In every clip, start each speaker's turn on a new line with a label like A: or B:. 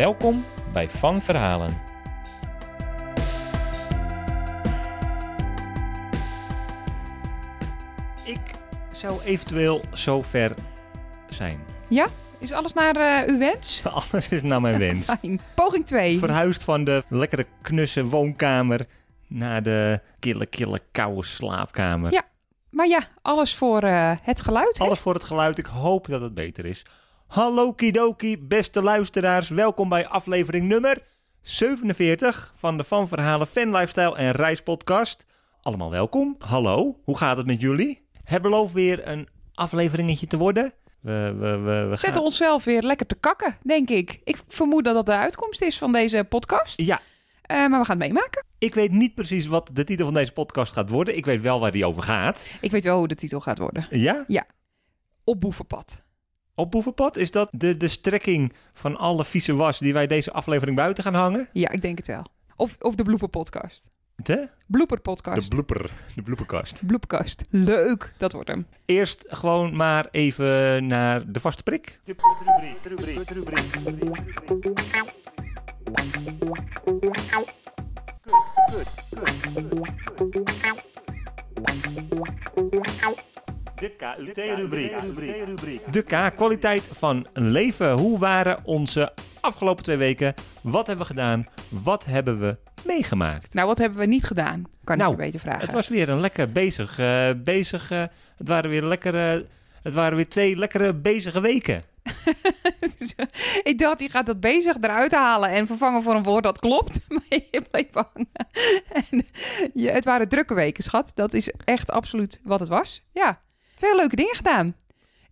A: Welkom bij Van Verhalen. Ik zou eventueel zover zijn.
B: Ja, is alles naar eh, uw wens?
A: Alles is naar mijn wens.
B: Fijn. Poging 2.
A: Verhuisd van de lekkere knusse woonkamer naar de kille, kille, koude slaapkamer.
B: Ja. Maar ja, alles voor eh, het geluid. hè?
A: Alles voor het geluid. Ik hoop dat het beter is. Hallo Kidoki, beste luisteraars. Welkom bij aflevering nummer 47 van de Van Verhalen Fan Lifestyle en Reispodcast. Allemaal welkom. Hallo, hoe gaat het met jullie? Het belooft weer een afleveringetje te worden. We, we, we, we
B: Zetten onszelf weer lekker te kakken, denk ik. Ik vermoed dat dat de uitkomst is van deze podcast.
A: Ja,
B: Eh, maar we gaan het meemaken.
A: ik weet niet precies wat de titel van deze podcast gaat worden. Ik weet wel waar die over gaat.
B: Ik weet wel hoe de titel gaat worden.
A: Ja?
B: Op boevenpad.
A: Op Boevenpad, is dat de, de strekking van alle vieze was die wij deze aflevering buiten gaan hangen?
B: Ja, ik denk het wel. Of, of de blooper podcast.
A: De?
B: Blooper
A: De
B: podcast.
A: blooper. De blooperkast.
B: Bloepkast. Leuk, dat wordt hem.
A: Eerst gewoon maar even naar de vaste prik. De KUT-rubriek. De K, kwaliteit van leven. Hoe waren onze afgelopen twee weken? Wat hebben we gedaan? Wat hebben we meegemaakt?
B: Nou, wat hebben we niet gedaan? Kan
A: Nou,
B: ik je beter vragen.
A: Het was weer een lekker bezig, eh, bezig. eh, het waren weer lekkere, het waren weer twee lekkere bezige weken.
B: ik dacht, je gaat dat bezig eruit halen en vervangen voor een woord dat klopt. Maar je bleef hangen. En je, het waren drukke weken, schat. Dat is echt absoluut wat het was. Ja, veel leuke dingen gedaan.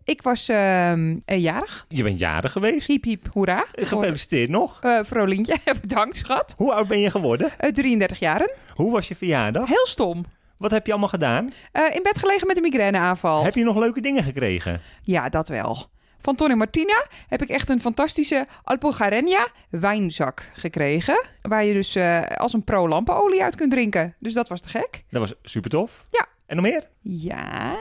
B: Ik was eh, jarig.
A: Je bent jarig geweest.
B: Hiep hiep, hoera.
A: Gefeliciteerd nog.
B: Uh, Vrolientje, bedankt schat.
A: Hoe oud ben je geworden?
B: Uh, 33 jaren.
A: Hoe was je verjaardag?
B: Heel stom.
A: Wat heb je allemaal gedaan?
B: Uh, in bed gelegen met een migraineaanval.
A: Heb je nog leuke dingen gekregen?
B: Ja, dat wel. Van Tony Martina heb ik echt een fantastische Alpogarenia wijnzak gekregen. Waar je dus uh, als een pro lampenolie uit kunt drinken. Dus dat was te gek.
A: Dat was super tof.
B: Ja.
A: En nog meer?
B: Ja.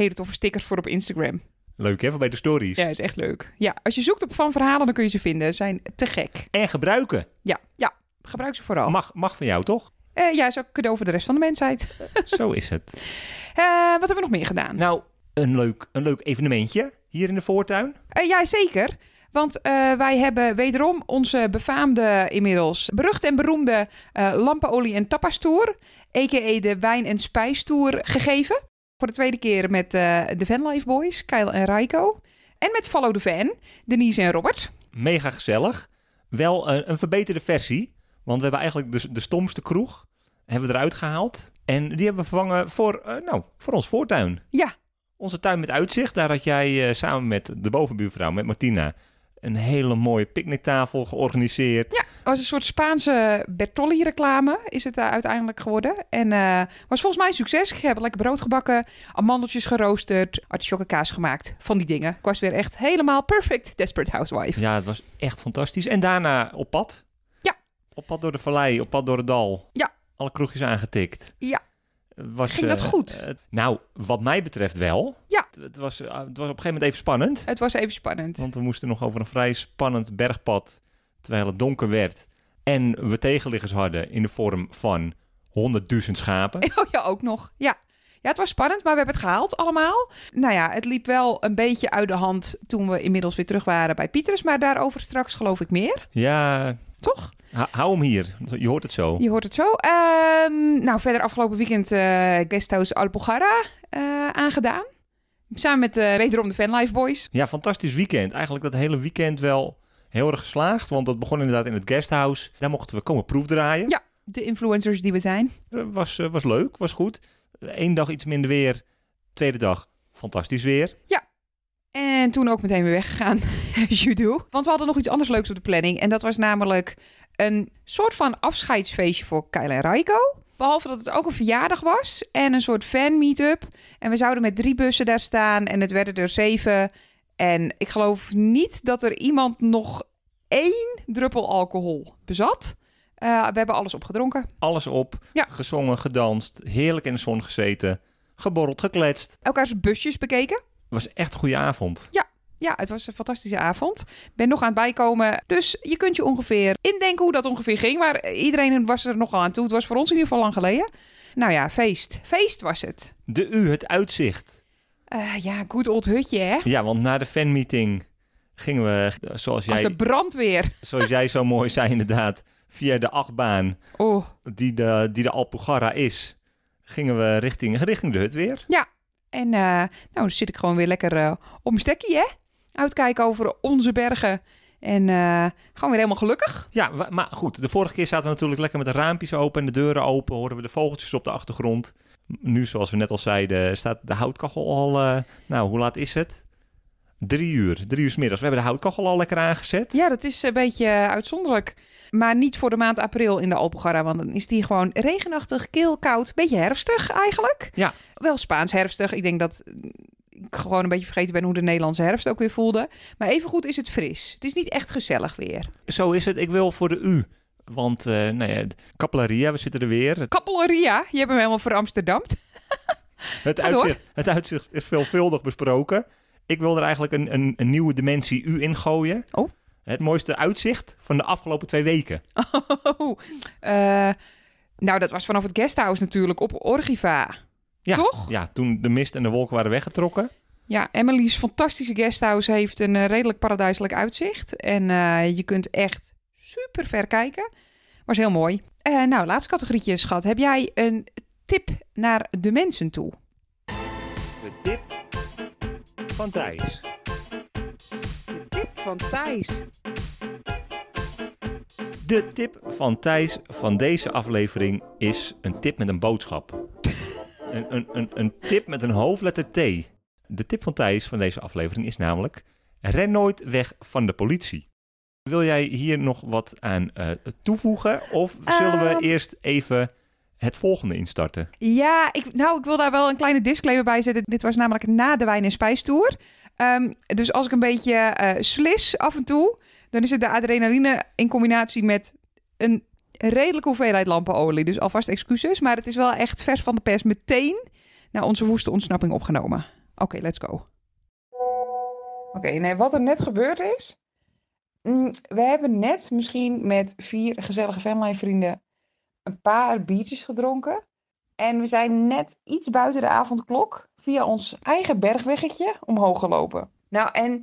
B: Hele toffe stickers voor op Instagram.
A: Leuk hè, voor bij de stories.
B: Ja, is echt leuk. Ja, als je zoekt op van verhalen, dan kun je ze vinden. Ze zijn te gek.
A: En gebruiken.
B: Ja, ja. Gebruik ze vooral.
A: Mag, mag van jou toch?
B: Uh, ja, is ook cadeau voor de rest van de mensheid.
A: Zo is het.
B: Uh, wat hebben we nog meer gedaan?
A: Nou, een leuk, een leuk evenementje hier in de voortuin.
B: Uh, ja, zeker. Want uh, wij hebben wederom onze befaamde, inmiddels berucht en beroemde uh, lampenolie- en tapastoer, a.k.a. de wijn- en spijstoer, gegeven. Voor de tweede keer met uh, de Vanlife Boys, Kyle en Raiko. En met Follow the Van, Denise en Robert.
A: Mega gezellig. Wel een, een verbeterde versie. Want we hebben eigenlijk de, de stomste kroeg hebben we eruit gehaald. En die hebben we vervangen voor, uh, nou, voor ons voortuin.
B: Ja.
A: Onze tuin met uitzicht. Daar had jij samen met de bovenbuurvrouw, met Martina, een hele mooie picknicktafel georganiseerd.
B: Ja, het was een soort Spaanse Bertolli-reclame, is het uh, uiteindelijk geworden. En uh, was volgens mij een succes. Ik heb lekker brood gebakken, amandeltjes geroosterd, artichokkenkaas gemaakt. Van die dingen. Ik was weer echt helemaal perfect Desperate Housewife.
A: Ja, het was echt fantastisch. En daarna op pad.
B: Ja.
A: Op pad door de vallei, op pad door het dal.
B: Ja.
A: Alle kroegjes aangetikt.
B: Ja.
A: Was,
B: Ging dat goed?
A: Uh, nou, wat mij betreft wel.
B: Ja.
A: Het, het, was, uh, het was op een gegeven moment even spannend.
B: Het was even spannend.
A: Want we moesten nog over een vrij spannend bergpad, terwijl het donker werd. En we tegenliggers hadden in de vorm van 100.000 schapen.
B: Oh ja, ook nog. Ja. Ja, het was spannend, maar we hebben het gehaald allemaal. Nou ja, het liep wel een beetje uit de hand toen we inmiddels weer terug waren bij Pieters. Maar daarover straks geloof ik meer.
A: Ja.
B: Toch?
A: Hou hem hier. Je hoort het zo.
B: Je hoort het zo. Um, nou, verder afgelopen weekend uh, Guesthouse Alpujarra uh, aangedaan. Samen met uh, wederom de Fanlife Boys.
A: Ja, fantastisch weekend. Eigenlijk dat hele weekend wel heel erg geslaagd. Want dat begon inderdaad in het guesthouse. Daar mochten we komen proefdraaien.
B: Ja, de influencers die we zijn.
A: Was, was leuk, was goed. Eén dag iets minder weer. Tweede dag fantastisch weer.
B: Ja. En toen ook meteen weer weggegaan, as you do. Want we hadden nog iets anders leuks op de planning. En dat was namelijk een soort van afscheidsfeestje voor Kyle en Raiko. Behalve dat het ook een verjaardag was en een soort fan-meetup. En we zouden met drie bussen daar staan en het werden er zeven. En ik geloof niet dat er iemand nog één druppel alcohol bezat. Uh, we hebben alles opgedronken.
A: Alles op,
B: Ja.
A: gezongen, gedanst, heerlijk in de zon gezeten, geborreld, gekletst.
B: Elkaars busjes bekeken.
A: Het was echt een goede avond.
B: Ja, het was een fantastische avond. Ben nog aan het bijkomen. Dus je kunt je ongeveer indenken hoe dat ongeveer ging. Maar iedereen was er nogal aan toe. Het was voor ons in ieder geval lang geleden. Nou ja, feest. Feest was het.
A: De U, het uitzicht.
B: Eh, ja, goed old hutje, hè?
A: Ja, want na de fanmeeting gingen we, zoals
B: Als
A: jij,
B: de brandweer.
A: zoals jij zo mooi zei inderdaad, via de achtbaan
B: Oh,
A: die de, die de Alpugarra is, gingen we richting, richting de hut weer.
B: en eh, nou, dan zit ik gewoon weer lekker eh, op mijn stekkie, hè? Uitkijken over onze bergen. En eh, gewoon weer helemaal gelukkig.
A: Ja, maar goed, de vorige keer zaten we natuurlijk lekker met de raampjes open en de deuren open, hoorden we de vogeltjes op de achtergrond. Nu, zoals we net al zeiden, staat de houtkachel al, eh, nou, hoe laat is het? Drie uur, drie uur 's middags. We hebben de houtkachel al lekker aangezet.
B: Ja, dat is een beetje uitzonderlijk. Maar niet voor de maand april in de Alpugarra, want dan is die gewoon regenachtig, kil, koud, beetje herfstig eigenlijk.
A: Ja.
B: Wel Spaans herfstig. Ik denk dat ik gewoon een beetje vergeten ben hoe de Nederlandse herfst ook weer voelde. Maar evengoed is het fris. Het is niet echt gezellig weer.
A: Zo is het. Ik wil voor de U. Want, eh nou ja, Capillaria, we zitten er weer. Het,
B: Kappelleria, je hebt hem helemaal voor Amsterdam.
A: het, uitzicht, het uitzicht is veelvuldig besproken. Ik wil er eigenlijk een, een, een nieuwe dimensie U in gooien.
B: Oh.
A: Het mooiste uitzicht van de afgelopen twee weken.
B: Oh, eh, nou, dat was vanaf het guesthouse natuurlijk op Orgiva.
A: Ja,
B: Toch?
A: Ja, toen de mist en de wolken waren weggetrokken.
B: Ja, Emily's fantastische guesthouse heeft een eh, redelijk paradijselijk uitzicht. En eh, je kunt echt super ver kijken. Was heel mooi. Eh, nou, laatste categorietje, schat. Heb jij een tip naar de mensen toe?
A: De tip van Thijs.
B: De tip van Thijs.
A: De tip van Thijs van deze aflevering is een tip met een boodschap. Een, een, een, een tip met een hoofdletter T. De tip van Thijs van deze aflevering is namelijk... Ren nooit weg van de politie. Wil jij hier nog wat aan eh, toevoegen? Of zullen we
B: Ehm.
A: eerst even het volgende instarten?
B: Ja, ik, nou, ik wil daar wel een kleine disclaimer bij zetten. Dit was namelijk na de wijn- en spijstoer. Ehm, dus als ik een beetje eh, slis af en toe, dan is het de adrenaline in combinatie met een redelijke hoeveelheid lampenolie. Dus alvast excuses, maar het is wel echt vers van de pers meteen naar onze woeste ontsnapping opgenomen. Oké, let's go.
C: Oké, nee, wat er net gebeurd is. mm, we hebben net misschien met vier gezellige fanline vrienden een paar biertjes gedronken. En we zijn net iets buiten de avondklok via ons eigen bergweggetje omhoog gelopen. Nou, en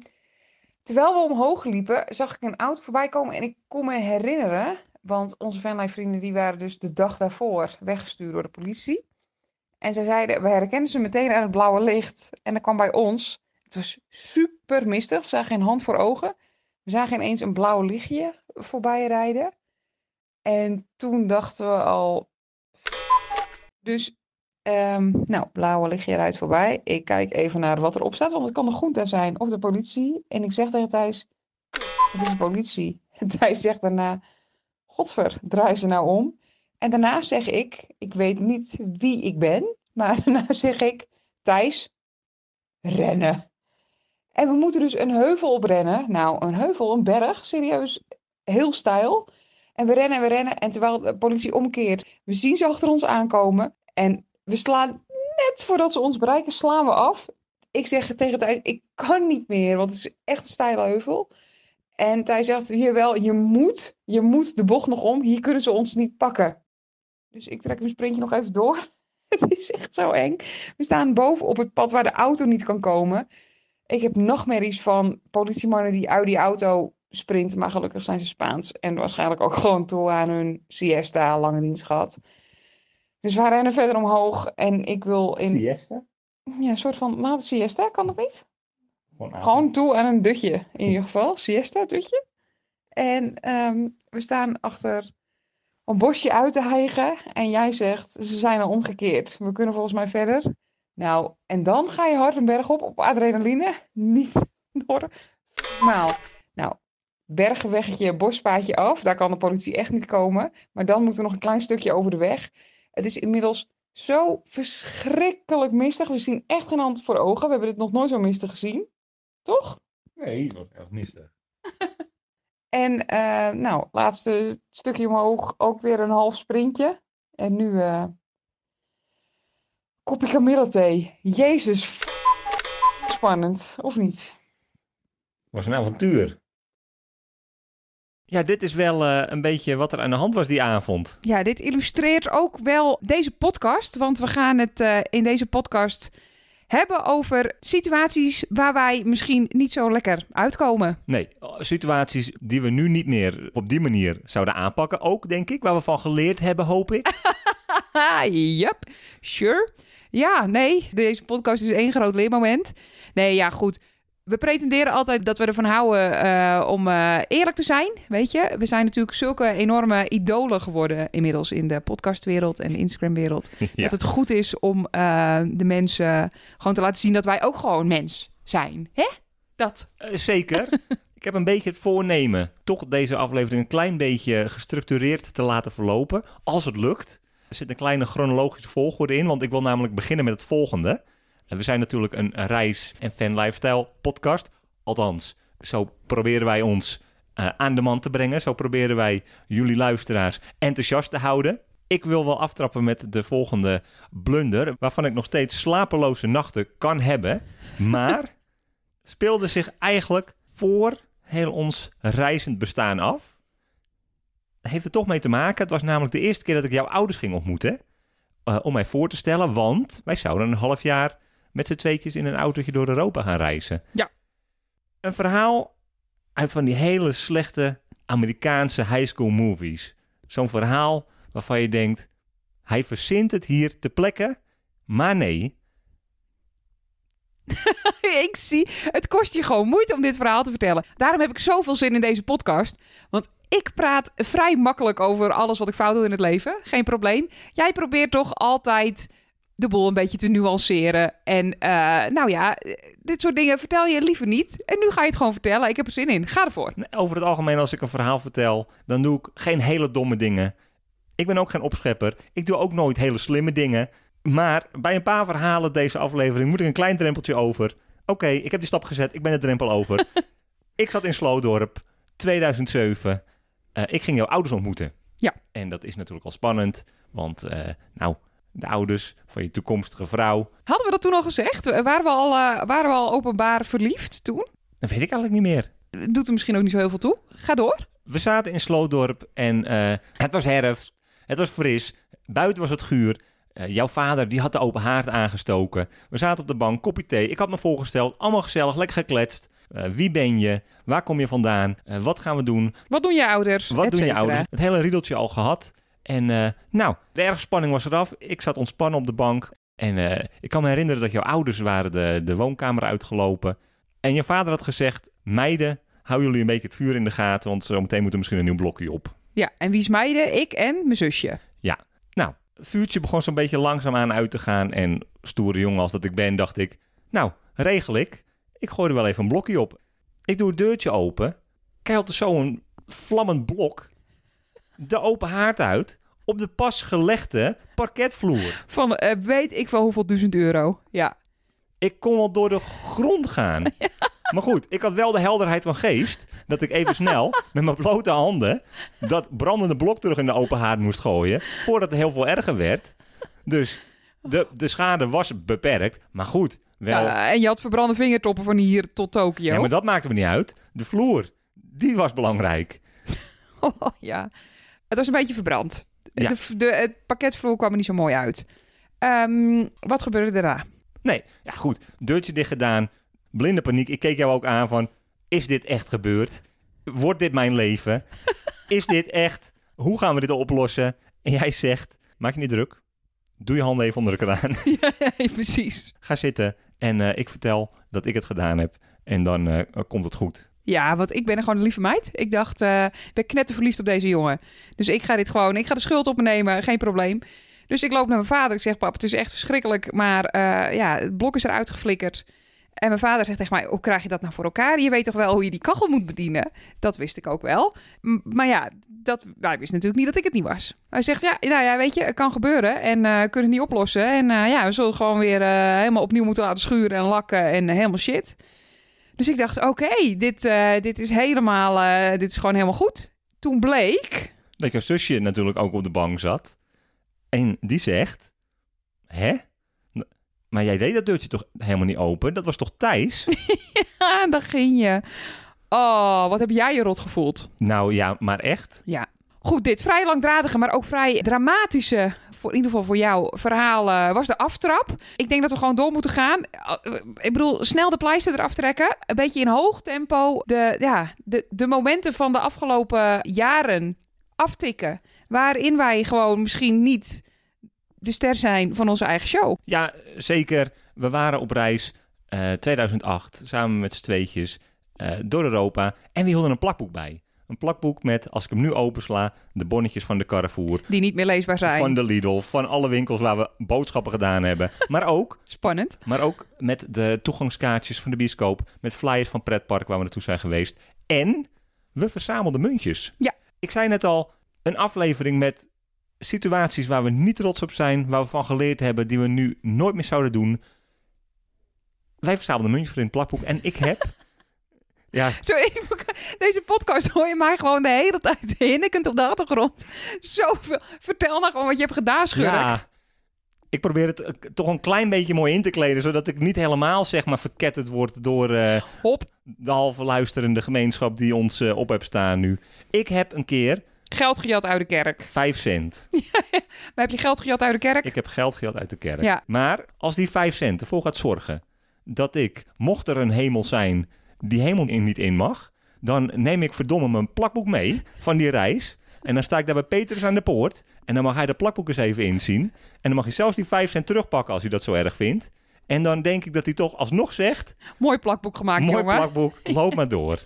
C: terwijl we omhoog liepen, zag ik een auto voorbij komen. En ik kon me herinneren, want onze fanline vrienden die waren dus de dag daarvoor weggestuurd door de politie. En zij zeiden, we herkennen ze meteen aan het blauwe licht. En dat kwam bij ons. Het was super mistig. We zagen geen hand voor ogen. We zagen ineens een blauw lichtje voorbij rijden. En toen dachten we al. Dus, ehm, nou, blauwe lichtje rijdt voorbij. Ik kijk even naar wat erop staat, want het kan de groente zijn of de politie. En ik zeg tegen Thijs: Het is de politie. Thijs zegt daarna: Godver, draai ze nou om. En daarna zeg ik: Ik weet niet wie ik ben, maar daarna zeg ik: Thijs, rennen. En we moeten dus een heuvel oprennen. Nou, een heuvel, een berg, serieus, heel stijl. En we rennen en we rennen. En terwijl de politie omkeert, we zien ze achter ons aankomen. En we slaan net voordat ze ons bereiken, slaan we af. Ik zeg tegen Thijs, ik kan niet meer, want het is echt een steile heuvel. En Thijs zegt, jawel, je moet, je moet de bocht nog om. Hier kunnen ze ons niet pakken. Dus ik trek mijn sprintje nog even door. Het is echt zo eng. We staan boven op het pad waar de auto niet kan komen. Ik heb nachtmerries van politiemannen die uit die auto sprinten. Maar gelukkig zijn ze Spaans. En waarschijnlijk ook gewoon toe aan hun siesta, lange dienst gehad. Dus we rennen verder omhoog. En ik wil in
A: Siesta?
C: ja, een soort van de siesta, kan dat niet?
A: Gewoon,
C: toe aan een dutje, in ieder geval. Siesta, dutje. En ehm, we staan achter een bosje uit te hijgen. En jij zegt, ze zijn al omgekeerd. We kunnen volgens mij verder. Nou, en dan ga je hard een berg op op adrenaline. Niet normaal. Nou, bergenweggetje, bospaadje af. Daar kan de politie echt niet komen. Maar dan moet er nog een klein stukje over de weg. Het is inmiddels zo verschrikkelijk mistig. We zien echt geen hand voor ogen. We hebben dit nog nooit zo mistig gezien. Toch?
A: Nee, dat was echt mistig.
C: En eh, nou, laatste stukje omhoog. Ook weer een half sprintje. En nu eh kopje kamillethee. Jezus, f- spannend. Of niet?
A: was een avontuur. Ja, dit is wel eh, een beetje wat er aan de hand was die avond.
B: Ja, dit illustreert ook wel deze podcast. Want we gaan het eh, in deze podcast hebben over situaties waar wij misschien niet zo lekker uitkomen.
A: Nee, situaties die we nu niet meer op die manier zouden aanpakken. Ook, denk ik, waar we van geleerd hebben, hoop ik.
B: Yep, sure. Ja, nee, deze podcast is één groot leermoment. Nee, ja, goed. We pretenderen altijd dat we ervan houden eh, om eh, eerlijk te zijn, weet je. We zijn natuurlijk zulke enorme idolen geworden inmiddels in de podcastwereld en de Instagramwereld.
A: ja.
B: Dat het goed is om eh, de mensen gewoon te laten zien dat wij ook gewoon mens zijn. Hè? Dat.
A: Zeker. ik heb een beetje het voornemen toch deze aflevering een klein beetje gestructureerd te laten verlopen. Als het lukt. Er zit een kleine chronologische volgorde in, want ik wil namelijk beginnen met het volgende. En we zijn natuurlijk een reis- en fan-lifestyle podcast. Althans, zo proberen wij ons eh, aan de man te brengen. Zo proberen wij jullie luisteraars enthousiast te houden. Ik wil wel aftrappen met de volgende blunder, waarvan ik nog steeds slapeloze nachten kan hebben. Maar speelde zich eigenlijk voor heel ons reizend bestaan af. Heeft er toch mee te maken. Het was namelijk de eerste keer dat ik jouw ouders ging ontmoeten. eh, om mij voor te stellen, want wij zouden een half jaar met z'n tweetjes in een autootje door Europa gaan reizen.
B: Ja.
A: Een verhaal uit van die hele slechte Amerikaanse high school movies. Zo'n verhaal waarvan je denkt, hij verzint het hier te plekken, maar nee,
B: ik zie, het kost je gewoon moeite om dit verhaal te vertellen. Daarom heb ik zoveel zin in deze podcast. Want ik praat vrij makkelijk over alles wat ik fout doe in het leven. Geen probleem. Jij probeert toch altijd de boel een beetje te nuanceren. En eh, nou ja, dit soort dingen vertel je liever niet. En nu ga je het gewoon vertellen. Ik heb er zin in. Ga ervoor.
A: Over het algemeen, als ik een verhaal vertel, dan doe ik geen hele domme dingen. Ik ben ook geen opschepper. Ik doe ook nooit hele slimme dingen. Maar bij een paar verhalen deze aflevering moet ik een klein drempeltje over. Oké, ik heb die stap gezet. Ik ben de drempel over. ik zat in Sloodorp, 2007. Eh, ik ging jouw ouders ontmoeten.
B: Ja.
A: En dat is natuurlijk al spannend. Want, eh, nou, de ouders van je toekomstige vrouw.
B: Hadden we dat toen al gezegd? Waren we al, eh, waren we al openbaar verliefd toen?
A: Dat weet ik eigenlijk niet meer.
B: Doet er misschien ook niet zo heel veel toe. Ga door.
A: We zaten in Sloodorp en eh, het was herfst. Het was fris. Buiten was het guur. Eh, jouw vader die had de open haard aangestoken. We zaten op de bank, kopje thee. Ik had me voorgesteld. Allemaal gezellig, lekker gekletst. Wie ben je? Waar kom je vandaan? Wat gaan we doen?
B: Wat doen je ouders?
A: Wat doen je ouders? Het hele riedeltje al gehad. En eh, nou, de erge spanning was eraf. Ik zat ontspannen op de bank. En eh, ik kan me herinneren dat jouw ouders waren de, de woonkamer uitgelopen. En je vader had gezegd... Meiden, hou jullie een beetje het vuur in de gaten... want zometeen moet er misschien een nieuw blokje op.
B: Ja, en wie is meide? Ik en mijn zusje.
A: Nou, het vuurtje begon zo'n beetje langzaamaan uit te gaan. En stoere jongen als dat ik ben, dacht ik... Nou, regel ik. Ik gooi er wel even een blokje op. Ik doe het deurtje open. Keilt er zo een vlammend blok... de open haard uit... op de pas gelegde parketvloer.
B: Van eh, weet ik wel hoeveel duizend euro. Ja.
A: Ik kon wel door de grond gaan. Maar goed, ik had wel de helderheid van geest... dat ik even snel met mijn blote handen... dat brandende blok terug in de open haard moest gooien... voordat het heel veel erger werd. Dus de, de schade was beperkt. Maar goed, wel...
B: Ja, en je had verbrande vingertoppen van hier tot Tokio.
A: Ja, maar dat maakte me niet uit. De vloer, die was belangrijk.
B: Oh, ja. Het was een beetje verbrand.
A: Ja.
B: De, de, het pakketvloer kwam er niet zo mooi uit. Ehm, wat gebeurde daarna?
A: Nee, ja goed. Deurtje dicht gedaan. Blinde paniek. Ik keek jou ook aan van... Is dit echt gebeurd? Wordt dit mijn leven? Is dit echt? Hoe gaan we dit oplossen? En jij zegt... Maak je niet druk. Doe je handen even onder de kraan.
B: ja, precies.
A: Ga zitten. En eh, ik vertel dat ik het gedaan heb. En dan eh, komt het goed.
B: Ja, want ik ben gewoon een lieve meid. Ik dacht, eh, ik ben knetterverliefd op deze jongen. Dus ik ga dit gewoon, ik ga de schuld op me nemen, geen probleem. Dus ik loop naar mijn vader. Ik zeg, pap, het is echt verschrikkelijk. Maar eh, ja, het blok is eruit geflikkerd. En mijn vader zegt tegen mij, hoe krijg je dat nou voor elkaar? Je weet toch wel hoe je die kachel moet bedienen? Dat wist ik ook wel. Maar ja, dat, hij wist natuurlijk niet dat ik het niet was. Hij zegt, ja, nou ja, weet je, het kan gebeuren. En eh kunnen het niet oplossen. En ja, we zullen het gewoon weer helemaal opnieuw moeten laten schuren en lakken en helemaal shit. Dus ik dacht, oké, dit, eh, dit is helemaal, eh, dit is gewoon helemaal goed. Toen bleek,
A: Dat jouw zusje natuurlijk ook op de bank zat. En die zegt... Hè? Maar jij deed dat deurtje toch helemaal niet open? Dat was toch Thijs?
B: ah, daar ging je. Oh, wat heb jij je rot gevoeld?
A: nou ja, maar echt?
B: Ja. Goed, dit vrij langdradige, maar ook vrij dramatische, voor in ieder geval voor jou, verhaal eh, was de aftrap. Ik denk dat we gewoon door moeten gaan. Uh, Ik bedoel, snel de pleister eraf trekken. Een beetje in hoog tempo de, ja, de, de momenten van de afgelopen jaren aftikken. Waarin wij gewoon misschien niet de ster zijn van onze eigen show.
A: Ja, zeker. We waren op reis eh 2008 samen met z'n tweetjes eh, door Europa. En we hielden een plakboek bij. Een plakboek met, als ik hem nu opensla, de bonnetjes van de Carrefour.
B: Die niet meer leesbaar zijn.
A: Van de Lidl, van alle winkels waar we boodschappen gedaan hebben. Maar ook,
B: Spannend.
A: maar ook met de toegangskaartjes van de bioscoop. Met flyers van Pretpark waar we naartoe zijn geweest. En we verzamelden muntjes.
B: Ja.
A: Ik zei net al, een aflevering met situaties waar we niet trots op zijn. Waar we van geleerd hebben, die we nu nooit meer zouden doen. Wij verzamelden muntjes voor in het plakboek. En ik heb... ja,
B: Sorry, deze podcast hoor je mij gewoon de hele tijd hinnikend op de achtergrond. Zoveel. Vertel nou gewoon wat je hebt gedaan, Schurk.
A: Ja, ik probeer het eh, toch een klein beetje mooi in te kleden, zodat ik niet helemaal zeg maar verketterd word door
B: Hop,
A: de halve luisterende gemeenschap die ons eh, op heeft staan nu. Ik heb een keer
B: geld gejat uit de kerk.
A: 5 cent.
B: Maar heb je geld gejat uit de kerk?
A: Ik heb geld gehad uit de kerk.
B: Ja.
A: Maar als die 5 cent ervoor gaat zorgen dat ik, mocht er een hemel zijn die hemel in niet in mag, dan neem ik verdomme mijn plakboek mee van die reis. En dan sta ik daar bij Petrus aan de poort. En dan mag hij de plakboek eens even inzien. En dan mag hij zelfs die 5 cent terugpakken als hij dat zo erg vindt. En dan denk ik dat hij toch alsnog zegt:
B: Mooi plakboek gemaakt,
A: Mooi
B: jongen.
A: plakboek, loop maar door.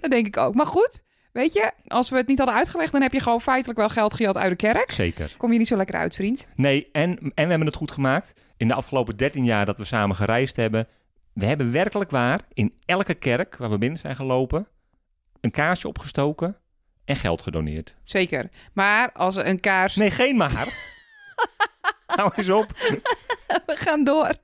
B: Dat denk ik ook. Maar goed, weet je, als we het niet hadden uitgelegd, dan heb je gewoon feitelijk wel geld gejat uit de kerk.
A: Zeker.
B: Kom je niet zo lekker uit, vriend.
A: Nee, en, en we hebben het goed gemaakt. In de afgelopen 13 jaar dat we samen gereisd hebben. We hebben werkelijk waar in elke kerk waar we binnen zijn gelopen. een kaarsje opgestoken en geld gedoneerd.
B: Zeker. Maar als een kaars...
A: Nee, geen maar. Hou eens op.
B: We gaan door.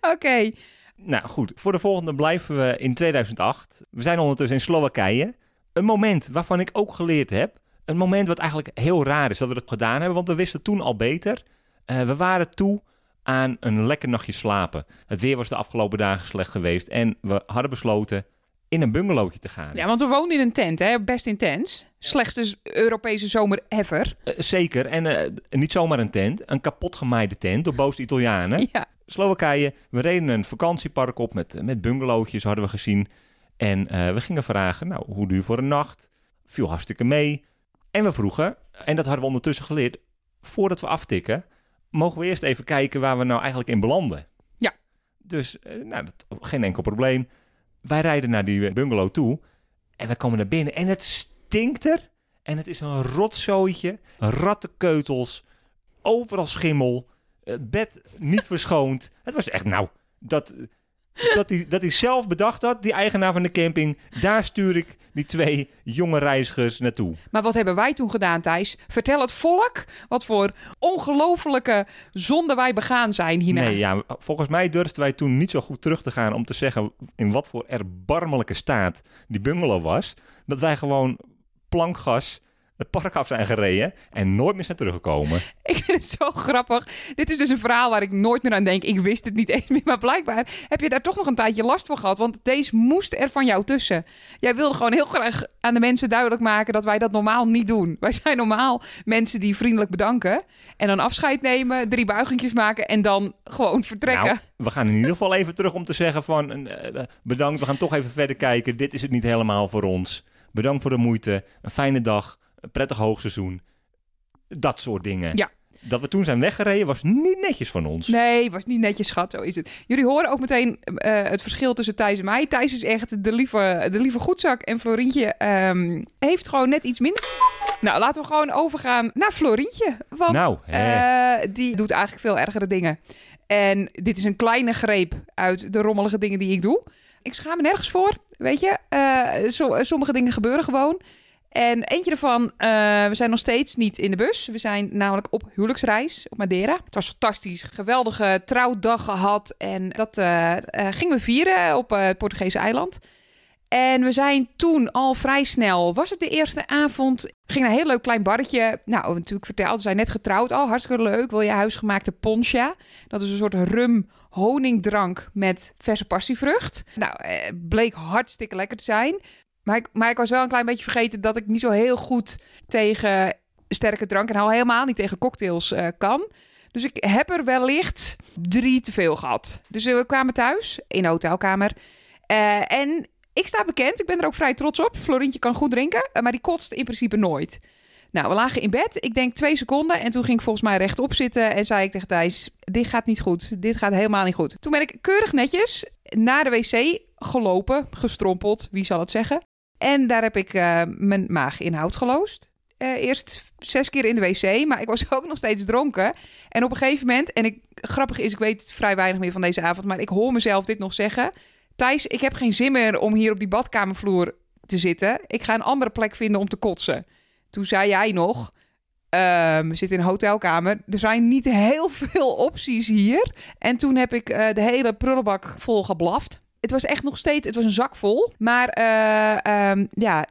B: Oké.
A: Nou goed, voor de volgende blijven we in 2008. We zijn ondertussen in Slowakije. Een moment waarvan ik ook geleerd heb. Een moment wat eigenlijk heel raar is dat we dat gedaan hebben, want we wisten toen al beter. Eh, we waren toe aan een lekker nachtje slapen. Het weer was de afgelopen dagen slecht geweest en we hadden besloten in een bungalowtje te gaan.
B: Ja, want we woonden in een tent, hè? Best intens. Slechtste Europese zomer ever.
A: Eh, zeker, en eh, niet zomaar een tent, een kapot gemaaide tent door boze Italianen.
B: Ja.
A: Slowakije. We reden een vakantiepark op met, met bungalowtjes, hadden we gezien. En eh, we gingen vragen, nou, hoe duur voor een nacht? Viel hartstikke mee. En we vroegen, en dat hadden we ondertussen geleerd, voordat we aftikken, mogen we eerst even kijken waar we nou eigenlijk in belanden.
B: Ja.
A: Dus, eh, nou, dat, geen enkel probleem. Wij rijden naar die bungalow toe en we komen naar binnen en het stinkt er. En het is een rotzooitje, rattenkeutels, overal schimmel, het bed niet verschoond. Het was echt, nou, dat, dat, hij, dat hij zelf bedacht had, die eigenaar van de camping. Daar stuur ik die twee jonge reizigers naartoe.
B: Maar wat hebben wij toen gedaan, Thijs? Vertel het volk wat voor ongelofelijke zonde wij begaan zijn hierna.
A: Nee, ja, volgens mij durfden wij toen niet zo goed terug te gaan om te zeggen in wat voor erbarmelijke staat die bungalow was. Dat wij gewoon plankgas het park af zijn gereden en nooit meer zijn teruggekomen.
B: Ik vind het zo grappig. Dit is dus een verhaal waar ik nooit meer aan denk. Ik wist het niet eens meer, maar blijkbaar heb je daar toch nog een tijdje last van gehad. Want deze moest er van jou tussen. Jij wilde gewoon heel graag aan de mensen duidelijk maken dat wij dat normaal niet doen. Wij zijn normaal mensen die vriendelijk bedanken en dan afscheid nemen, drie buigingjes maken en dan gewoon vertrekken.
A: Nou, we gaan in ieder geval even terug om te zeggen van eh, bedankt, we gaan toch even verder kijken. Dit is het niet helemaal voor ons. Bedankt voor de moeite, een fijne dag, een prettig hoogseizoen. Dat soort dingen.
B: Ja.
A: Dat we toen zijn weggereden was niet netjes van ons.
B: Nee, was niet netjes, schat. Zo is het. Jullie horen ook meteen eh, het verschil tussen Thijs en mij. Thijs is echt de lieve, de lieve goedzak. En Florientje ehm, heeft gewoon net iets minder. Nou, laten we gewoon overgaan naar Florientje. Want
A: Nou,
B: eh, die doet eigenlijk veel ergere dingen. En dit is een kleine greep uit de rommelige dingen die ik doe. Ik schaam me nergens voor, weet je. Eh, sommige dingen gebeuren gewoon. En eentje ervan, eh, we zijn nog steeds niet in de bus. We zijn namelijk op huwelijksreis op Madeira. Het was fantastisch. Geweldige trouwdag gehad. En dat eh, eh, gingen we vieren op het Portugese eiland. En we zijn toen al vrij snel, was het de eerste avond, ging naar een heel leuk klein barretje. Nou, natuurlijk verteld, we zijn net getrouwd. Oh, hartstikke leuk. Wil je huisgemaakte poncha? Dat is een soort rum honingdrank met verse passievrucht. Nou, bleek hartstikke lekker te zijn. Maar ik, was wel een klein beetje vergeten dat ik niet zo heel goed tegen sterke drank en al helemaal niet tegen cocktails eh, kan. Dus ik heb er wellicht drie te veel gehad. Dus eh, we kwamen thuis in een hotelkamer. Eh, en ik sta bekend, ik ben er ook vrij trots op. Florientje kan goed drinken, maar die kotst in principe nooit. Nou, we lagen in bed. Ik denk twee seconden. En toen ging ik volgens mij rechtop zitten. En zei ik tegen Thijs, dit gaat niet goed. Dit gaat helemaal niet goed. Toen ben ik keurig netjes naar de wc gelopen. Gestrompeld, wie zal het zeggen. En daar heb ik eh, mijn maaginhoud geloosd. Eh, eerst zes keer in de wc, maar ik was ook nog steeds dronken. En op een gegeven moment, en ik, grappig is, ik weet vrij weinig meer van deze avond, maar ik hoor mezelf dit nog zeggen. Thijs, ik heb geen zin meer om hier op die badkamervloer te zitten. Ik ga een andere plek vinden om te kotsen. Toen zei jij nog, ehm, we zitten in een hotelkamer. Er zijn niet heel veel opties hier. En toen heb ik eh, de hele prullenbak vol geblaft. Het was echt nog steeds, het was een zak vol. Maar eh, ehm, ja,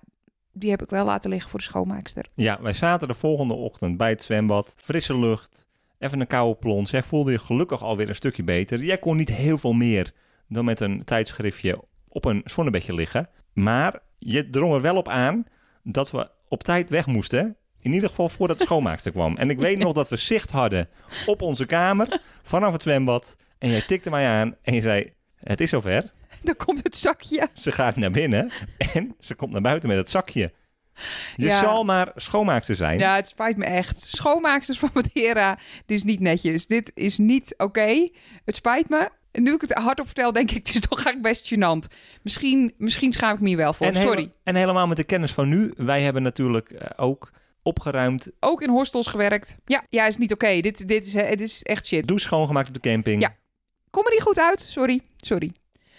B: die heb ik wel laten liggen voor de schoonmaakster.
A: Ja, wij zaten de volgende ochtend bij het zwembad. Frisse lucht, even een koude plons. Jij voelde je gelukkig alweer een stukje beter. Jij kon niet heel veel meer dan met een tijdschriftje op een zonnebedje liggen. Maar je drong er wel op aan dat we op tijd weg moesten. In ieder geval voordat de schoonmaakster kwam. En ik weet nog dat we zicht hadden op onze kamer vanaf het zwembad. En jij tikte mij aan en je zei, het is zover.
B: Dan komt het zakje.
A: Ze gaat naar binnen en ze komt naar buiten met het zakje. Je
B: Ja.
A: zal maar schoonmaakster zijn.
B: Ja, het spijt me echt. Schoonmaaksters van Madeira, dit is niet netjes. Dit is niet oké. Het spijt me. En nu ik het hardop vertel, denk ik, het is toch eigenlijk best gênant. Misschien, misschien schaam ik me hier wel voor.
A: En hele-
B: Sorry.
A: en helemaal met de kennis van nu. Wij hebben natuurlijk eh, ook opgeruimd,
B: Ook in hostels gewerkt. Ja, ja is niet oké. Dit, dit, is, dit is echt shit.
A: douche schoongemaakt op de camping.
B: Ja. Kom er niet goed uit. Sorry. Sorry.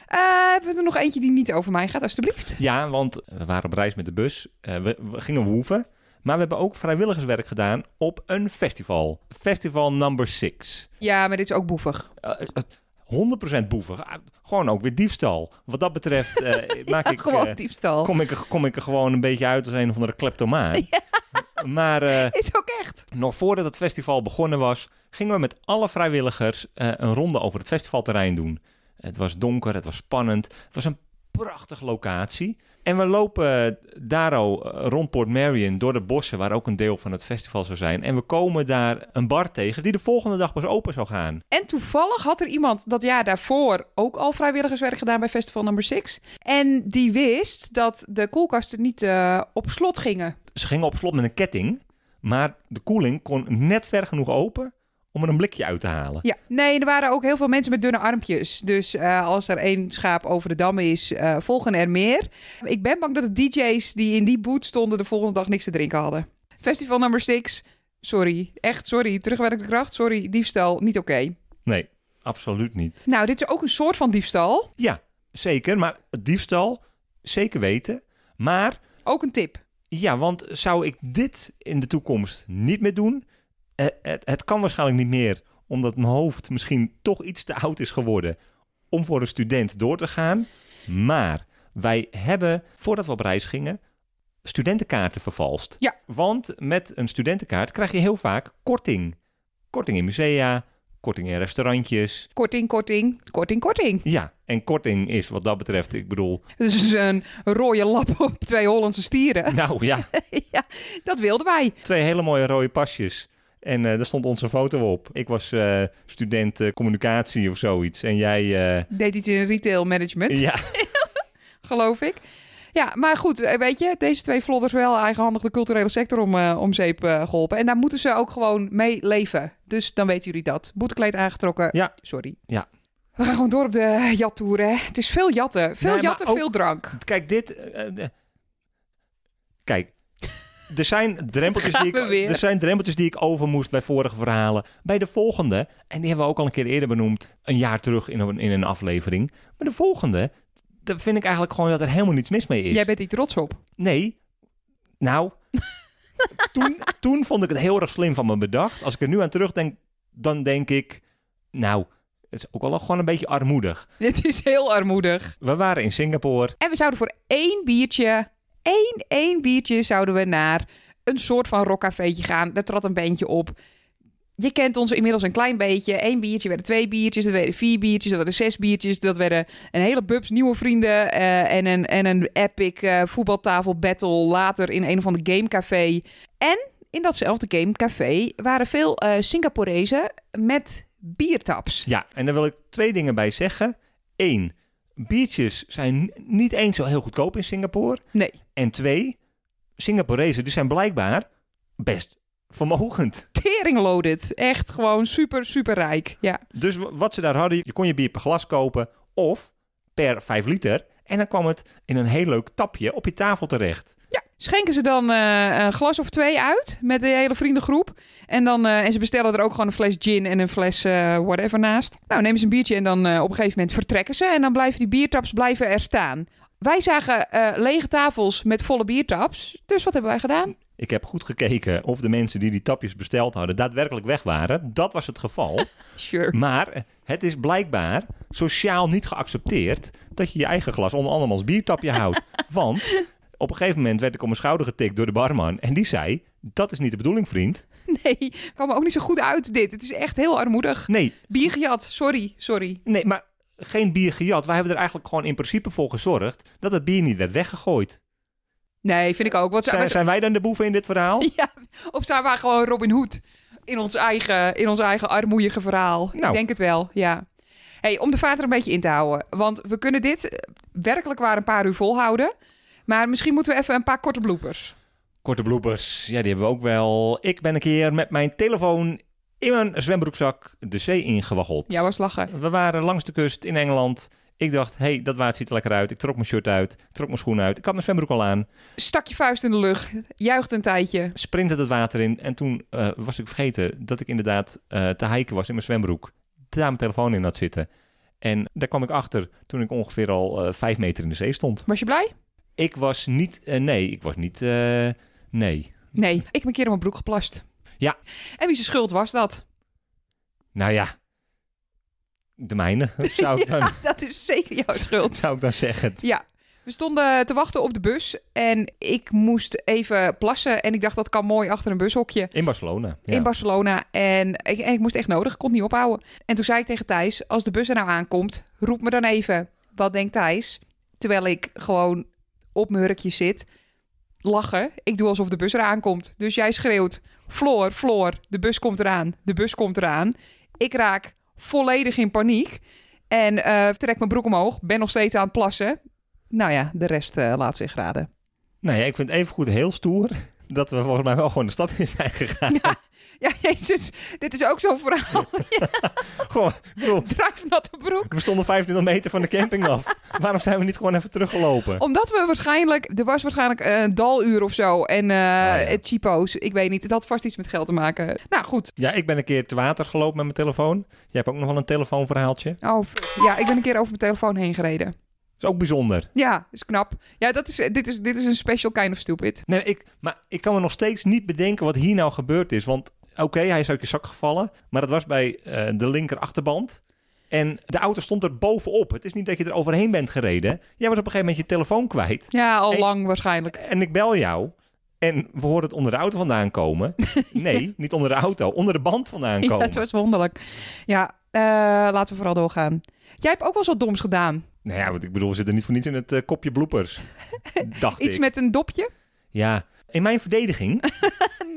B: Eh, hebben we er nog eentje die niet over mij gaat, alstublieft?
A: Ja, want we waren op reis met de bus. Eh, we, we gingen woeven. Maar we hebben ook vrijwilligerswerk gedaan op een festival. Festival number 6.
B: Ja, maar dit is ook boevig.
A: Uh, 100% boevig. Ah, gewoon ook weer diefstal. Wat dat betreft eh, maak
B: Ja,
A: ik,
B: gewoon
A: eh,
B: diefstal.
A: kom, ik er, kom ik er gewoon een beetje uit als een of andere kleptomaan. Maar eh,
B: Is ook echt.
A: nog voordat het festival begonnen was, gingen we met alle vrijwilligers eh, een ronde over het festivalterrein doen. Het was donker, het was spannend. Het was een prachtige locatie. En we lopen daar rond Port Marion door de bossen, waar ook een deel van het festival zou zijn. En we komen daar een bar tegen die de volgende dag pas open zou gaan.
B: En toevallig had er iemand dat jaar daarvoor ook al vrijwilligerswerk gedaan bij Festival Number 6. En die wist dat de koelkasten niet eh, op slot gingen.
A: Ze gingen op slot met een ketting, maar de koeling kon net ver genoeg open om er een blikje uit te halen.
B: Ja, nee, er waren ook heel veel mensen met dunne armpjes. Dus eh, als er één schaap over de dam is, eh, volgen er meer. Ik ben bang dat de DJ's die in die boot stonden de volgende dag niks te drinken hadden. Festival Number 6, sorry. Echt sorry. Terugwerkende kracht, sorry. Diefstal, niet oké.
A: Nee, absoluut niet.
B: Nou, dit is ook een soort van diefstal.
A: Ja, zeker, maar diefstal, zeker weten. Maar
B: Ook een tip.
A: Ja, want zou ik dit in de toekomst niet meer doen? Eh, het, het kan waarschijnlijk niet meer, omdat mijn hoofd misschien toch iets te oud is geworden om voor een student door te gaan. Maar wij hebben, voordat we op reis gingen, studentenkaarten vervalst.
B: Ja.
A: Want met een studentenkaart krijg je heel vaak korting. Korting in musea, korting in restaurantjes.
B: Korting, korting, korting, korting.
A: Ja, en korting is wat dat betreft, ik bedoel,
B: Het is dus een rode lap op twee Hollandse stieren.
A: nou ja,
B: ja, dat wilden wij.
A: twee hele mooie rode pasjes. En eh, daar stond onze foto op. Ik was eh, student eh, communicatie of zoiets. En jij,
B: Deed iets in retail management,
A: ja,
B: geloof ik. Ja, maar goed, eh, weet je, deze twee vlodders wel eigenhandig de culturele sector om, eh, om zeep eh, geholpen. En daar moeten ze ook gewoon mee leven. Dus dan weten jullie dat. Boetekleed aangetrokken.
A: Ja.
B: Sorry.
A: Ja.
B: We gaan gewoon door op de jattoer, hè. Het is veel jatten. Veel
A: Nee,
B: jatten,
A: ook-
B: veel drank.
A: kijk dit. kijk, er zijn, drempeltjes die ik,
B: we
A: er zijn drempeltjes die ik over moest bij vorige verhalen. Bij de volgende, en die hebben we ook al een keer eerder benoemd, een jaar terug in een, in een aflevering. Maar de volgende, daar vind ik eigenlijk gewoon dat er helemaal niets mis mee is.
B: Jij bent hier trots op.
A: Nee. Nou, toen, toen vond ik het heel erg slim van me bedacht. Als ik er nu aan terugdenk, dan denk ik... Nou, het is ook wel gewoon een beetje armoedig.
B: Dit is heel armoedig.
A: We waren in Singapore.
B: En we zouden voor één biertje, één, één biertje, zouden we naar een soort van rockcafeetje gaan. Daar trad een bandje op. Je kent ons inmiddels een klein beetje. Eén biertje werden twee biertjes, dat werden vier biertjes, dat werden zes biertjes. Dat werden een hele bubs nieuwe vrienden eh, en, een, en een epic eh, voetbaltafel battle later in een of ander gamecafé. En in datzelfde gamecafé waren veel eh Singaporezen met biertaps.
A: Ja, en daar wil ik twee dingen bij zeggen. Eén, biertjes zijn niet eens zo heel goedkoop in Singapore.
B: Nee,
A: En twee, Singaporezen die zijn blijkbaar best vermogend.
B: Tering loaded. Echt gewoon super, super rijk. Ja.
A: Dus wat ze daar hadden, je kon je bier per glas kopen of per 5 liter. En dan kwam het in een heel leuk tapje op je tafel terecht.
B: Ja, schenken ze dan eh, een glas of twee uit met de hele vriendengroep. En, dan, eh, en ze bestellen er ook gewoon een fles gin en een fles eh, whatever naast. Nou, nemen ze een biertje en dan op een gegeven moment vertrekken ze. En dan blijven die biertaps blijven er staan. Wij zagen lege tafels met volle biertaps. Dus wat hebben wij gedaan?
A: Ik heb goed gekeken of de mensen die die tapjes besteld hadden daadwerkelijk weg waren. Dat was het geval.
B: Sure.
A: maar het is blijkbaar sociaal niet geaccepteerd dat je je eigen glas onder andermans biertapje houdt. Want op een gegeven moment werd ik op mijn schouder getikt door de barman. En die zei, dat is niet de bedoeling vriend.
B: Nee, kwam er ook niet zo goed uit dit. Het is echt heel armoedig.
A: Nee,
B: Bier gejat, sorry, sorry.
A: nee, maar geen bier gejat. Wij hebben er eigenlijk gewoon in principe voor gezorgd dat het bier niet werd weggegooid.
B: Nee, vind ik ook. Wat
A: Zijn, zijn wij dan de boeven in dit verhaal?
B: Ja, of zijn we gewoon Robin Hood in ons eigen, in ons eigen armoeige verhaal?
A: Nou.
B: Ik denk het wel, ja. Hey, om de vaart er een beetje in te houden. Want we kunnen dit eh, werkelijk waar een paar uur volhouden. Maar misschien moeten we even een paar korte bloepers.
A: Korte bloepers, ja, die hebben we ook wel. Ik ben een keer met mijn telefoon in mijn zwembroekzak de zee ingewaggeld.
B: Ja, was lachen.
A: We waren langs de kust in Engeland. Ik dacht, hé, hey, dat water ziet er lekker uit. Ik trok mijn shirt uit, ik trok mijn schoen uit. Ik had mijn zwembroek al aan.
B: Stak je vuist in de lucht, juicht een tijdje.
A: Sprintde het water in. En toen eh, was ik vergeten dat ik inderdaad eh, te hiken was in mijn zwembroek. Daar mijn telefoon in had zitten. En daar kwam ik achter toen ik ongeveer al eh, vijf meter in de zee stond.
B: Was je blij?
A: Ik was niet, nee, ik was niet, nee.
B: Nee, ik heb een keer in mijn broek geplast.
A: Ja.
B: En wie zijn schuld was dat?
A: Nou ja, de mijne, zou ik dan,
B: dat is zeker jouw schuld.
A: zou ik dan zeggen.
B: Ja, we stonden te wachten op de bus en ik moest even plassen. En ik dacht, dat kan mooi achter een bushokje.
A: In Barcelona. Ja.
B: in Barcelona. En ik, en ik moest echt nodig, ik kon het niet ophouden. En toen zei ik tegen Thijs, als de bus er nou aankomt, roep me dan even. Wat denkt Thijs? Terwijl ik gewoon op mijn hurkje zit, lachen. Ik doe alsof de bus eraan komt. Dus jij schreeuwt, Floor, Floor, de bus komt eraan, de bus komt eraan. Ik raak volledig in paniek en eh, trek mijn broek omhoog, ben nog steeds aan het plassen. Nou ja, de rest eh, laat zich raden.
A: Nou ja, ik vind het evengoed heel stoer dat we volgens mij wel gewoon de stad in zijn gegaan.
B: Ja, jezus, dit is ook zo'n verhaal.
A: Gewoon, ik bedoel,
B: Drijfnatte broek.
A: we stonden 25 meter van de camping af. Waarom zijn we niet gewoon even teruggelopen?
B: Omdat we waarschijnlijk... Er was waarschijnlijk een daluur of zo. En
A: ja.
B: het cheapo's. Ik weet niet. Het had vast iets met geld te maken. Nou, goed.
A: Ja, ik ben een keer te water gelopen met mijn telefoon. Jij hebt ook nog wel een telefoonverhaaltje.
B: Oh, ja, ik ben een keer over mijn telefoon heen gereden.
A: is ook bijzonder.
B: Ja, is knap. Ja, dat is, dit, is, dit is een special kind of stupid.
A: Nee, ik, maar ik kan me nog steeds niet bedenken wat hier nou gebeurd is. Want oké, hij is uit je zak gevallen. Maar dat was bij eh, de linker achterband. En de auto stond er bovenop. Het is niet dat je er overheen bent gereden. Jij was op een gegeven moment je telefoon kwijt.
B: Ja, al lang waarschijnlijk.
A: En ik bel jou. En we horen het onder de auto vandaan komen. Nee, niet onder de auto. Onder de band vandaan
B: Ja,
A: komen.
B: het was wonderlijk. Ja, eh, laten we vooral doorgaan. Jij hebt ook wel eens wat doms gedaan.
A: Nou ja, want ik bedoel, we zitten niet voor niets in het eh, kopje bloopers. Dacht
B: Iets
A: ik.
B: met een dopje?
A: Ja, in mijn verdediging.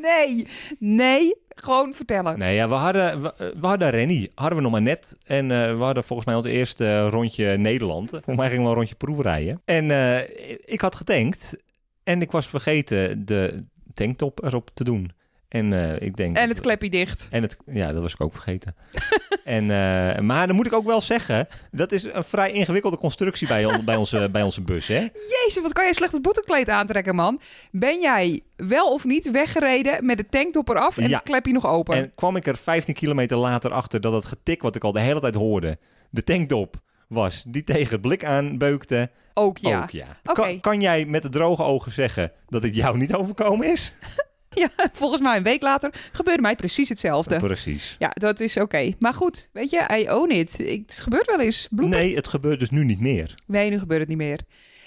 B: Nee, nee. Gewoon vertellen.
A: nee, ja, we hadden, we, we hadden Rennie. Hadden we nog maar net. En eh, we hadden volgens mij ons eerste eh, rondje Nederland. Volgens mij gingen we een rondje proefrijden. En eh, ik had getankt. En ik was vergeten de tanktop erop te doen. En eh, ik denk...
B: En het klepje dicht.
A: En het, ja, dat was ik ook vergeten. en, eh, maar dan moet ik ook wel zeggen, dat is een vrij ingewikkelde constructie bij, on- bij, onze, bij onze bus, hè?
B: Jezus, wat kan jij slecht het boetekleed aantrekken, man. Ben jij wel of niet weggereden met de tanktop eraf en
A: Ja.
B: het klepje nog open?
A: En kwam ik er 15 kilometer later achter dat het getik wat ik al de hele tijd hoorde, de tanktop was, die tegen het blik aanbeukte.
B: Ook ja.
A: Ook ja.
B: Oké.
A: Kan, kan jij met de droge ogen zeggen dat het jou niet overkomen is?
B: Ja, volgens mij een week later gebeurde mij precies hetzelfde.
A: Precies.
B: Ja, dat is oké. Maar goed, weet je, I own it. Ik, het gebeurt wel eens.
A: Nee, het gebeurt dus nu niet meer.
B: Nee, nu gebeurt het niet meer.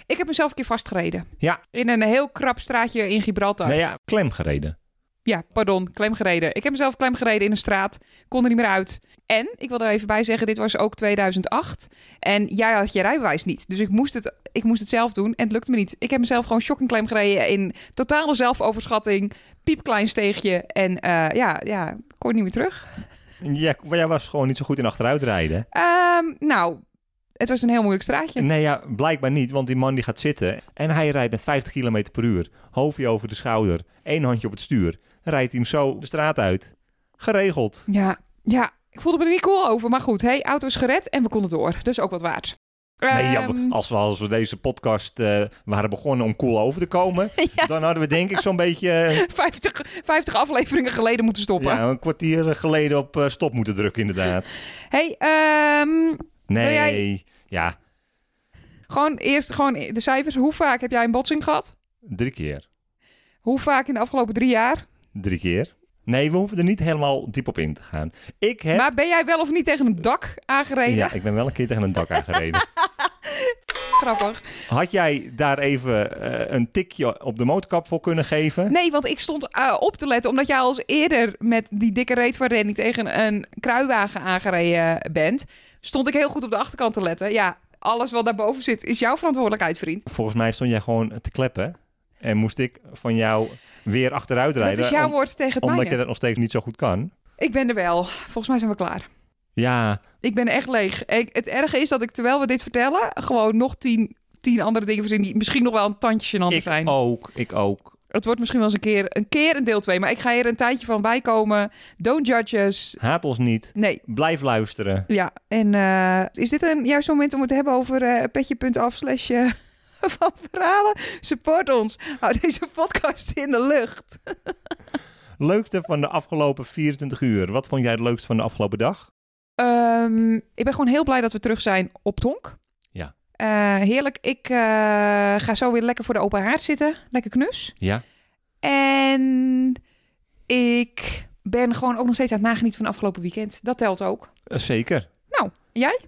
B: Ik heb mezelf een keer vastgereden.
A: Ja.
B: In een heel krap straatje in Gibraltar.
A: Nou ja, klem gereden.
B: Ja, pardon, klemgereden. Ik heb mezelf klemgereden in een straat. Kon er niet meer uit. En, ik wil er even bij zeggen, dit was ook 2008. En jij had je rijbewijs niet. Dus ik moest het, ik moest het zelf doen en het lukte me niet. Ik heb mezelf gewoon shocking klem gereden in totale zelfoverschatting. Piepklein steegje. En eh, ja, ja, kon niet meer terug.
A: Ja, maar jij was gewoon niet zo goed in achteruitrijden.
B: Ehm, nou, het was een heel moeilijk straatje.
A: Nee, ja, blijkbaar niet, want die man die gaat zitten en hij rijdt met 50 km per uur. Hoofdje over de schouder, één handje op het stuur. Rijdt hij hem zo de straat uit. Geregeld.
B: Ja, ja, ik voelde me er niet cool over. Maar goed, hey, auto is gered en we konden door. Dus ook wat waard.
A: Nee, ja,
B: Ehm,
A: als, we, als we deze podcast eh, waren begonnen om cool over te komen,
B: Ja.
A: dan hadden we denk ik zo'n beetje eh,
B: 50, 50 afleveringen geleden moeten stoppen.
A: ja, een kwartier geleden op eh, stop moeten drukken inderdaad.
B: Hey, ehm,
A: Nee,
B: jij-
A: ja,
B: gewoon eerst gewoon de cijfers. Hoe vaak heb jij een botsing gehad?
A: drie keer.
B: Hoe vaak in de afgelopen drie jaar?
A: Drie keer. Nee, we hoeven er niet helemaal diep op in te gaan. Ik heb...
B: Maar ben jij wel of niet tegen een dak aangereden?
A: Ja, ik ben wel een keer tegen een dak aangereden.
B: Grappig.
A: Had jij daar even eh, een tikje op de motorkap voor kunnen geven?
B: Nee, want ik stond eh, op te letten omdat jij al eens eerder met die dikke reet van Rennie tegen een kruiwagen aangereden bent. Stond ik heel goed op de achterkant te letten. Ja, alles wat daarboven zit is jouw verantwoordelijkheid, vriend.
A: Volgens mij stond jij gewoon te kleppen. En moest ik van jou weer achteruit rijden.
B: dat is jouw
A: om-
B: woord tegen het
A: omdat
B: mijne.
A: je dat nog steeds niet zo goed kan.
B: Ik ben er wel. Volgens mij zijn we klaar.
A: Ja,
B: Ik ben echt leeg. Ik, het erge is dat ik, terwijl we dit vertellen, gewoon nog tien, tien andere dingen verzin die misschien nog wel een tandje gênant
A: ik
B: zijn.
A: ook. Ik ook.
B: Het wordt misschien wel eens een keer, een keer een deel 2, maar ik ga hier een tijdje van bijkomen. Don't judge us.
A: Haat ons niet.
B: Nee,
A: Blijf luisteren.
B: ja. En eh, is dit een juist moment om het te hebben over eh petje.af slash eh, van verhalen? Support ons. Hou deze podcast in de lucht.
A: Leukste van de afgelopen 24 uur. Wat vond jij het leukste van de afgelopen dag?
B: Ehm, ik ben gewoon heel blij dat we terug zijn op Tonk.
A: Ja.
B: Eh, heerlijk. Ik eh, ga zo weer lekker voor de open haard zitten. Lekker knus.
A: Ja.
B: En ik ben gewoon ook nog steeds aan het nagenieten van het afgelopen weekend. Dat telt ook.
A: Eh, zeker.
B: Nou, jij?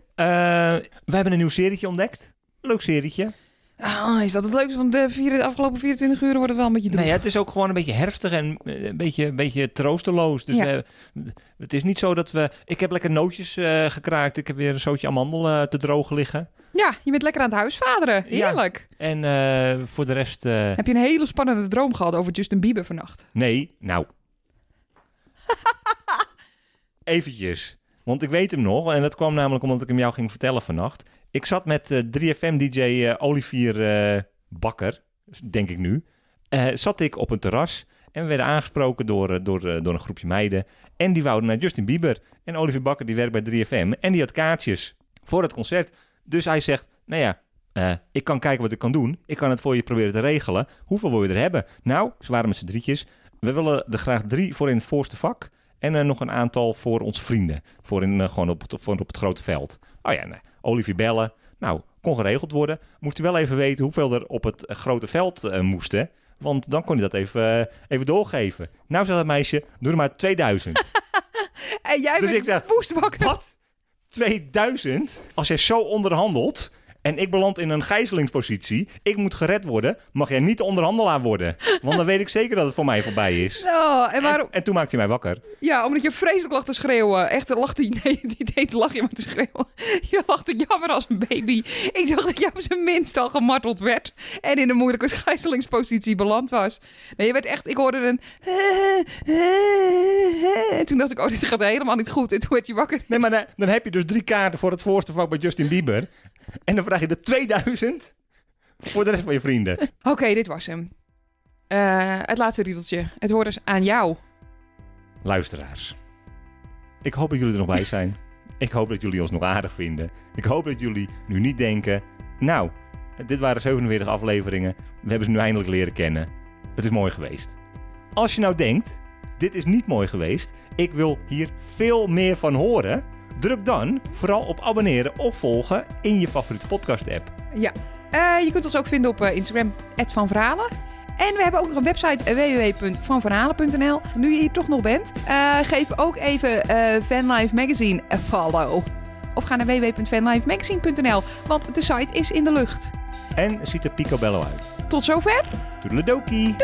A: We hebben een nieuw serietje ontdekt. Leuk serietje.
B: Ah, is dat het leukste van de, vier, de afgelopen 24 uur? Wordt het wel een beetje droef.
A: Nee, het is ook gewoon een beetje herfstig en eh, een beetje, een beetje troosteloos. Dus
B: Ja.
A: eh, het is niet zo dat we... Ik heb lekker nootjes eh, gekraakt. Ik heb weer een zootje amandel te droog liggen.
B: Ja, je bent lekker aan het huisvaderen.
A: Ja.
B: Heerlijk.
A: En eh, voor de rest...
B: Heb je een hele spannende droom gehad over Justin Bieber vannacht?
A: nee, nou... Eventjes. Want ik weet hem nog. En dat kwam namelijk omdat ik hem jou ging vertellen vannacht. Ik zat met eh, 3FM-dj eh, Olivier eh, Bakker, denk ik nu. eh, zat ik op een terras. En we werden aangesproken door, eh, door, eh, door een groepje meiden. En die wouden naar Justin Bieber. En Olivier Bakker die werkt bij 3FM. En die had kaartjes voor het concert. Dus hij zegt, nou ja, eh, ik kan kijken wat ik kan doen. Ik kan het voor je proberen te regelen. Hoeveel wil je er hebben? Nou, ze waren met z'n drietjes. We willen er graag drie voor in het voorste vak. En eh, nog een aantal voor onze vrienden. Voor, in, eh, gewoon op het, voor op het grote veld. Oh ja, nee. Olivier bellen. Nou, kon geregeld worden. Moest hij wel even weten hoeveel er op het eh, grote veld eh, moesten. Want dan kon hij dat even, eh, even doorgeven. Nou, zei dat meisje, doe er maar 2000.
B: En jij
A: Dus
B: bent
A: ik. Wat? 2000? Als jij zo onderhandelt en ik beland in een gijzelingspositie, ik moet gered worden, mag jij niet de onderhandelaar worden. Want dan weet ik zeker dat het voor mij voorbij is.
B: Oh, en waarom?
A: En, en toen maakte hij mij wakker.
B: Ja, omdat je vreselijk lag te schreeuwen. Echt, lacht hij. Nee, niet eens lach je maar te schreeuwen. Je lachte jammer als een baby. Ik dacht dat jij op zijn minst al gemarteld werd. En in een moeilijke gijzelingspositie beland was. Nee, je werd echt... Ik hoorde een... En toen dacht ik, oh, dit gaat helemaal niet goed. En toen werd je wakker.
A: Nee, maar dan, dan heb je dus drie kaarten voor het voorste vak bij Justin Bieber. En dan vraag je er 2000 voor de rest van je vrienden.
B: Oké, dit was hem. Eh, het laatste riedeltje. Het woord is aan jou.
A: luisteraars. Ik hoop dat jullie er nog bij zijn. Ik hoop dat jullie ons nog aardig vinden. Ik hoop dat jullie nu niet denken... Nou, dit waren 47 afleveringen. We hebben ze nu eindelijk leren kennen. Het is mooi geweest. Als je nou denkt... Dit is niet mooi geweest. Ik wil hier veel meer van horen. Druk dan vooral op abonneren of volgen in je favoriete podcast app.
B: Ja. Eh, je kunt ons ook vinden op eh, Instagram, Van Verhalen. En we hebben ook nog een website eh, www.vanverhalen.nl. Nu je hier toch nog bent, geef ook even eh Fanlife Magazine een follow. Of ga naar www.fanlifemagazine.nl, want de site is in de lucht.
A: En ziet er picobello uit.
B: Tot zover.
A: Toedeledokie!